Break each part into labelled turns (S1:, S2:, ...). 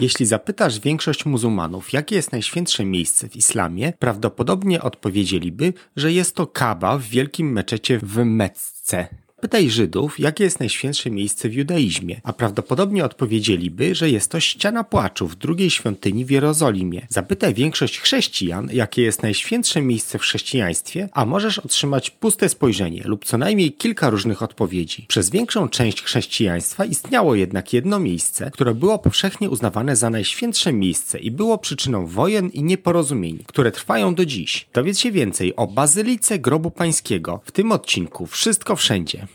S1: Jeśli zapytasz większość muzułmanów, jakie jest najświętsze miejsce w islamie, prawdopodobnie odpowiedzieliby, że jest to Kaaba w wielkim meczecie w Mecce. Pytaj Żydów, jakie jest najświętsze miejsce w judaizmie, a prawdopodobnie odpowiedzieliby, że jest to ściana płaczu w drugiej świątyni w Jerozolimie. Zapytaj większość chrześcijan, jakie jest najświętsze miejsce w chrześcijaństwie, a możesz otrzymać puste spojrzenie lub co najmniej kilka różnych odpowiedzi. Przez większą część chrześcijaństwa istniało jednak jedno miejsce, które było powszechnie uznawane za najświętsze miejsce i było przyczyną wojen i nieporozumień, które trwają do dziś. Dowiedz się więcej o Bazylice Grobu Pańskiego w tym odcinku Wszystko Wszędzie.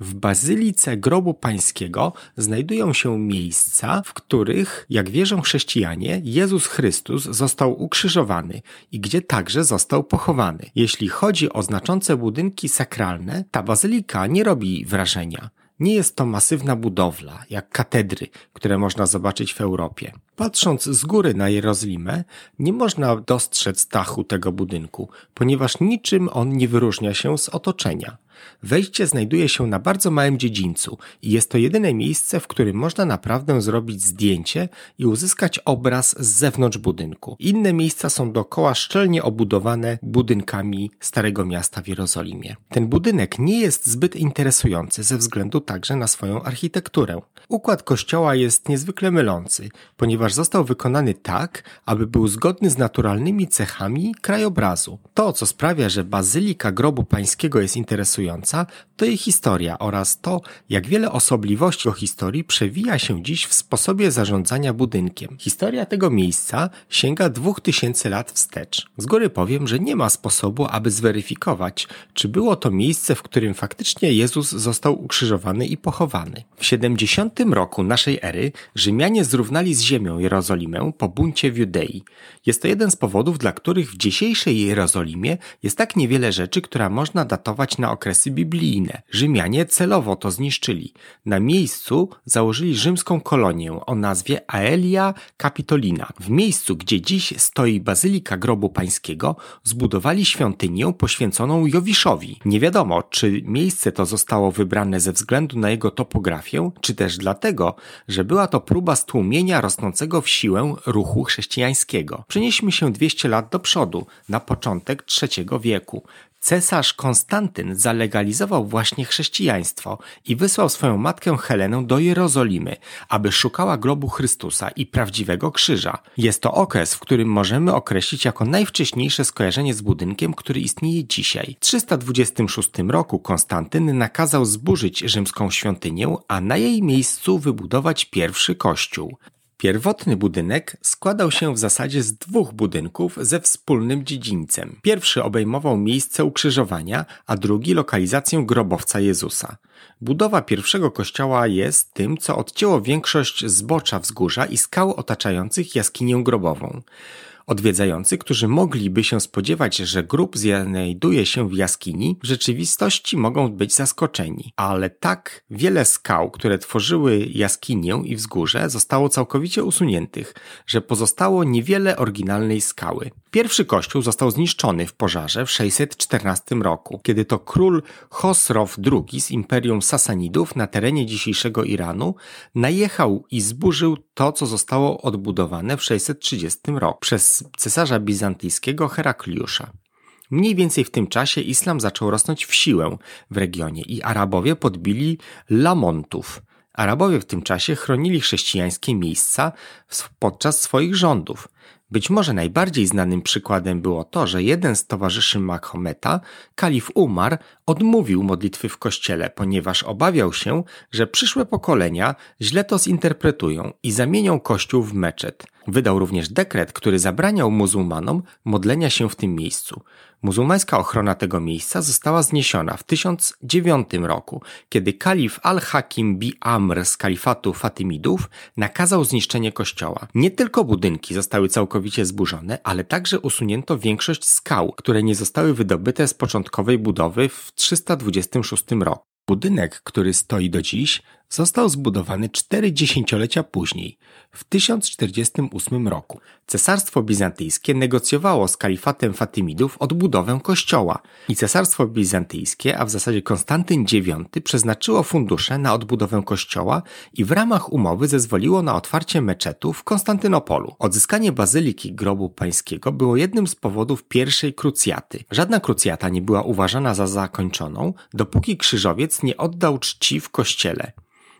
S1: W bazylice grobu pańskiego znajdują się miejsca, w których, jak wierzą chrześcijanie, Jezus Chrystus został ukrzyżowany i gdzie także został pochowany. Jeśli chodzi o znaczące budynki sakralne, ta bazylika nie robi wrażenia. Nie jest to masywna budowla, jak katedry, które można zobaczyć w Europie. Patrząc z góry na Jerozolimę, nie można dostrzec dachu tego budynku, ponieważ niczym on nie wyróżnia się z otoczenia. Wejście znajduje się na bardzo małym dziedzińcu i jest to jedyne miejsce, w którym można naprawdę zrobić zdjęcie i uzyskać obraz z zewnątrz budynku. Inne miejsca są dookoła szczelnie obudowane budynkami Starego Miasta w Jerozolimie. Ten budynek nie jest zbyt interesujący ze względu także na swoją architekturę. Układ kościoła jest niezwykle mylący, ponieważ został wykonany tak, aby był zgodny z naturalnymi cechami krajobrazu. To, co sprawia, że bazylika grobu pańskiego jest interesująca, to jej historia oraz to, jak wiele osobliwości o historii przewija się dziś w sposobie zarządzania budynkiem. Historia tego miejsca sięga 2000 lat wstecz. Z góry powiem, że nie ma sposobu, aby zweryfikować, czy było to miejsce, w którym faktycznie Jezus został ukrzyżowany i pochowany. W 70 roku naszej ery Rzymianie zrównali z ziemią Jerozolimę po buncie w Judei. Jest to jeden z powodów, dla których w dzisiejszej Jerozolimie jest tak niewiele rzeczy, która można datować na okres biblijne. Rzymianie celowo to zniszczyli. Na miejscu założyli rzymską kolonię o nazwie Aelia Capitolina. W miejscu, gdzie dziś stoi Bazylika Grobu Pańskiego, zbudowali świątynię poświęconą Jowiszowi. Nie wiadomo, czy miejsce to zostało wybrane ze względu na jego topografię, czy też dlatego, że była to próba stłumienia rosnącego w siłę ruchu chrześcijańskiego. Przenieśmy się 200 lat do przodu, na początek III wieku. Cesarz Konstantyn zalegalizował właśnie chrześcijaństwo i wysłał swoją matkę Helenę do Jerozolimy, aby szukała grobu Chrystusa i prawdziwego krzyża. Jest to okres, w którym możemy określić jako najwcześniejsze skojarzenie z budynkiem, który istnieje dzisiaj. W 326 roku Konstantyn nakazał zburzyć rzymską świątynię, a na jej miejscu wybudować pierwszy kościół. Pierwotny budynek składał się w zasadzie z dwóch budynków ze wspólnym dziedzińcem. Pierwszy obejmował miejsce ukrzyżowania, a drugi lokalizację grobowca Jezusa. Budowa pierwszego kościoła jest tym, co odcięło większość zbocza wzgórza i skał otaczających jaskinię grobową. Odwiedzający, którzy mogliby się spodziewać, że grób znajduje się w jaskini, w rzeczywistości mogą być zaskoczeni. Ale tak wiele skał, które tworzyły jaskinię i wzgórze, zostało całkowicie usuniętych, że pozostało niewiele oryginalnej skały. Pierwszy kościół został zniszczony w pożarze w 614 roku, kiedy to król Chosrow II z Imperium Sasanidów na terenie dzisiejszego Iranu najechał i zburzył to, co zostało odbudowane w 630 roku przez cesarza bizantyjskiego Herakliusza. Mniej więcej w tym czasie islam zaczął rosnąć w siłę w regionie i Arabowie podbili Lamontów. Arabowie w tym czasie chronili chrześcijańskie miejsca podczas swoich rządów. Być może najbardziej znanym przykładem było to, że jeden z towarzyszy Mahometa, kalif Umar, odmówił modlitwy w kościele, ponieważ obawiał się, że przyszłe pokolenia źle to zinterpretują i zamienią kościół w meczet. Wydał również dekret, który zabraniał muzułmanom modlenia się w tym miejscu. Muzułmańska ochrona tego miejsca została zniesiona w 1009 roku, kiedy kalif al-Hakim bi-Amr z kalifatu Fatymidów nakazał zniszczenie kościoła. Nie tylko budynki zostały całkowicie zburzone, ale także usunięto większość skał, które nie zostały wydobyte z początkowej budowy w 326 roku. Budynek, który stoi do dziś, został zbudowany cztery dziesięciolecia później, w 1048 roku. Cesarstwo Bizantyjskie negocjowało z kalifatem Fatymidów odbudowę kościoła i Cesarstwo Bizantyjskie, a w zasadzie Konstantyn IX przeznaczyło fundusze na odbudowę kościoła i w ramach umowy zezwoliło na otwarcie meczetu w Konstantynopolu. Odzyskanie bazyliki grobu pańskiego było jednym z powodów pierwszej krucjaty. Żadna krucjata nie była uważana za zakończoną, dopóki krzyżowiec nie oddał czci w kościele.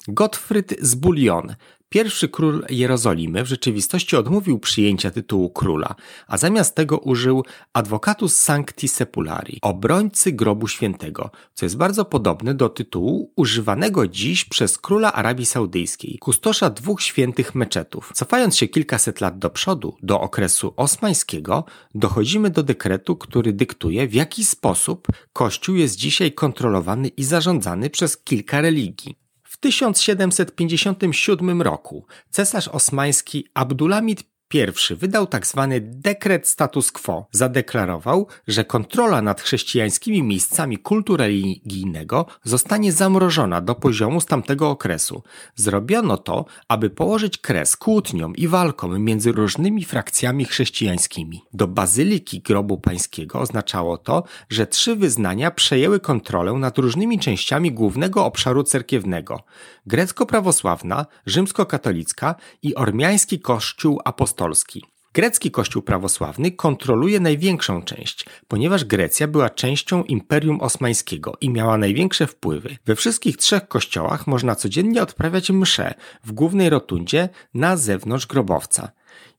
S1: Gottfried z Bullion, pierwszy król Jerozolimy, w rzeczywistości odmówił przyjęcia tytułu króla, a zamiast tego użył advocatus sancti sepulari, obrońcy grobu świętego, co jest bardzo podobne do tytułu używanego dziś przez króla Arabii Saudyjskiej, kustosza dwóch świętych meczetów. Cofając się kilkaset lat do przodu, do okresu osmańskiego, dochodzimy do dekretu, który dyktuje, w jaki sposób Kościół jest dzisiaj kontrolowany i zarządzany przez kilka religii. W 1757 roku cesarz osmański Abdulhamid Pierwszy wydał tzw. Tak dekret status quo. Zadeklarował, że kontrola nad chrześcijańskimi miejscami kultu religijnego zostanie zamrożona do poziomu z tamtego okresu. Zrobiono to, aby położyć kres kłótniom i walkom między różnymi frakcjami chrześcijańskimi. Do bazyliki grobu pańskiego oznaczało to, że trzy wyznania przejęły kontrolę nad różnymi częściami głównego obszaru cerkiewnego: grecko-prawosławna, rzymsko-katolicka i ormiański kościół apostolski apostolski. Grecki Kościół prawosławny kontroluje największą część, ponieważ Grecja była częścią Imperium Osmańskiego i miała największe wpływy. We wszystkich trzech kościołach można codziennie odprawiać msze w głównej rotundzie na zewnątrz grobowca.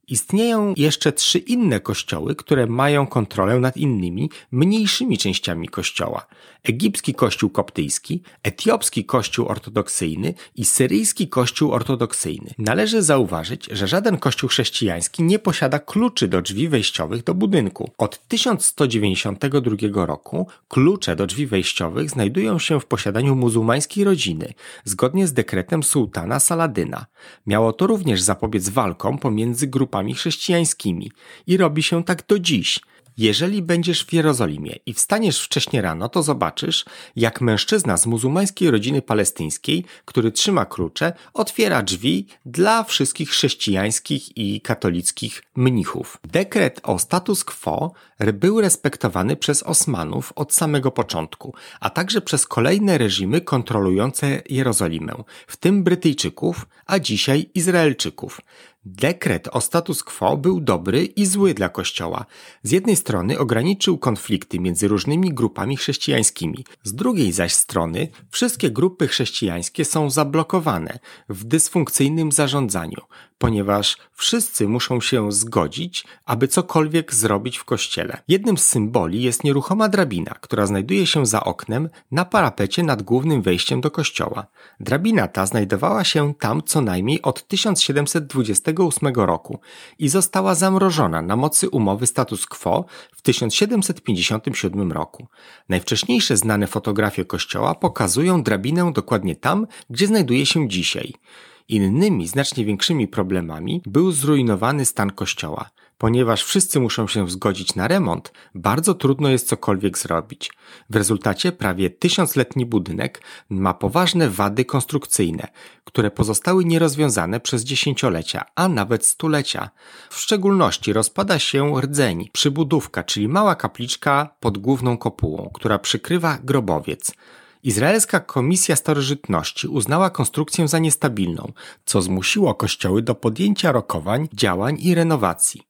S1: Istnieją jeszcze trzy inne kościoły, które mają kontrolę nad innymi, mniejszymi częściami kościoła. Egipski kościół koptyjski, etiopski kościół ortodoksyjny i syryjski kościół ortodoksyjny. Należy zauważyć, że żaden kościół chrześcijański nie posiada kluczy do drzwi wejściowych do budynku. Od 1192 roku klucze do drzwi wejściowych znajdują się w posiadaniu muzułmańskiej rodziny, zgodnie z dekretem sułtana Saladyna. Miało to również zapobiec walkom pomiędzy grupami grupami chrześcijańskimi i robi się tak do dziś – jeżeli będziesz w Jerozolimie i wstaniesz wcześnie rano, to zobaczysz, jak mężczyzna z muzułmańskiej rodziny palestyńskiej, który trzyma klucze, otwiera drzwi dla wszystkich chrześcijańskich i katolickich mnichów. Dekret o status quo był respektowany przez Osmanów od samego początku, a także przez kolejne reżimy kontrolujące Jerozolimę, w tym Brytyjczyków, a dzisiaj Izraelczyków. Dekret o status quo był dobry i zły dla Kościoła. Z jednej strony ograniczył konflikty między różnymi grupami chrześcijańskimi, z drugiej zaś strony wszystkie grupy chrześcijańskie są zablokowane w dysfunkcyjnym zarządzaniu, ponieważ wszyscy muszą się zgodzić, aby cokolwiek zrobić w kościele. Jednym z symboli jest nieruchoma drabina, która znajduje się za oknem na parapecie nad głównym wejściem do kościoła. Drabina ta znajdowała się tam co najmniej od 1728 roku i została zamrożona na mocy umowy status quo w 1757 roku. Najwcześniejsze znane fotografie kościoła pokazują drabinę dokładnie tam, gdzie znajduje się dzisiaj. Innymi, znacznie większymi problemami był zrujnowany stan kościoła. Ponieważ wszyscy muszą się zgodzić na remont, bardzo trudno jest cokolwiek zrobić. W rezultacie prawie tysiącletni budynek ma poważne wady konstrukcyjne, które pozostały nierozwiązane przez dziesięciolecia, a nawet stulecia. W szczególności rozpada się rdzeń, przybudówka, czyli mała kapliczka pod główną kopułą, która przykrywa grobowiec. Izraelska Komisja Starożytności uznała konstrukcję za niestabilną, co zmusiło kościoły do podjęcia rokowań, działań i renowacji.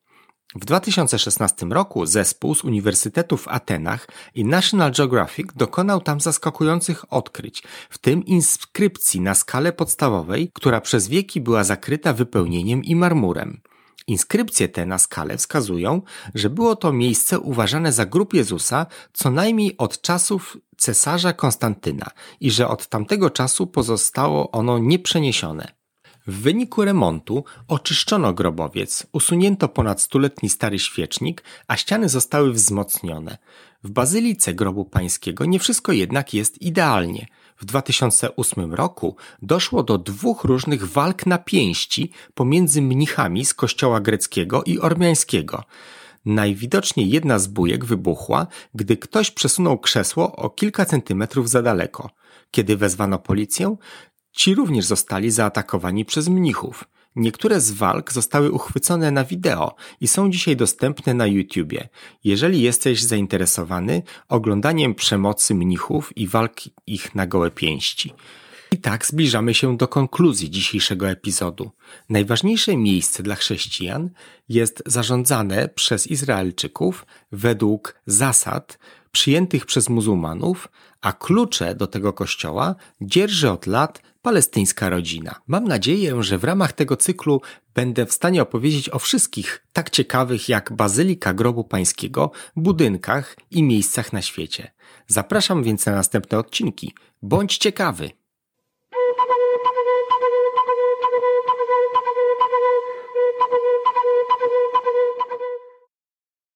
S1: W 2016 roku zespół z Uniwersytetu w Atenach i National Geographic dokonał tam zaskakujących odkryć, w tym inskrypcji na skalę podstawowej, która przez wieki była zakryta wypełnieniem i marmurem. Inskrypcje te na skalę wskazują, że było to miejsce uważane za grób Jezusa co najmniej od czasów cesarza Konstantyna i że od tamtego czasu pozostało ono nieprzeniesione. W wyniku remontu oczyszczono grobowiec, usunięto ponad stuletni stary świecznik, a ściany zostały wzmocnione. W bazylice grobu pańskiego nie wszystko jednak jest idealnie. W 2008 roku doszło do dwóch różnych walk na pięści pomiędzy mnichami z kościoła greckiego i ormiańskiego. Najwidoczniej jedna z bujek wybuchła, gdy ktoś przesunął krzesło o kilka centymetrów za daleko. Kiedy wezwano policję, Ci również zostali zaatakowani przez mnichów. Niektóre z walk zostały uchwycone na wideo i są dzisiaj dostępne na YouTubie. Jeżeli jesteś zainteresowany oglądaniem przemocy mnichów i walk ich na gołe pięści. I tak zbliżamy się do konkluzji dzisiejszego epizodu. Najważniejsze miejsce dla chrześcijan jest zarządzane przez Izraelczyków według zasad przyjętych przez muzułmanów, a klucze do tego kościoła dzierży od lat palestyńska rodzina. Mam nadzieję, że w ramach tego cyklu będę w stanie opowiedzieć o wszystkich tak ciekawych jak Bazylika Grobu Pańskiego, budynkach i miejscach na świecie. Zapraszam więc na następne odcinki. Bądź ciekawy!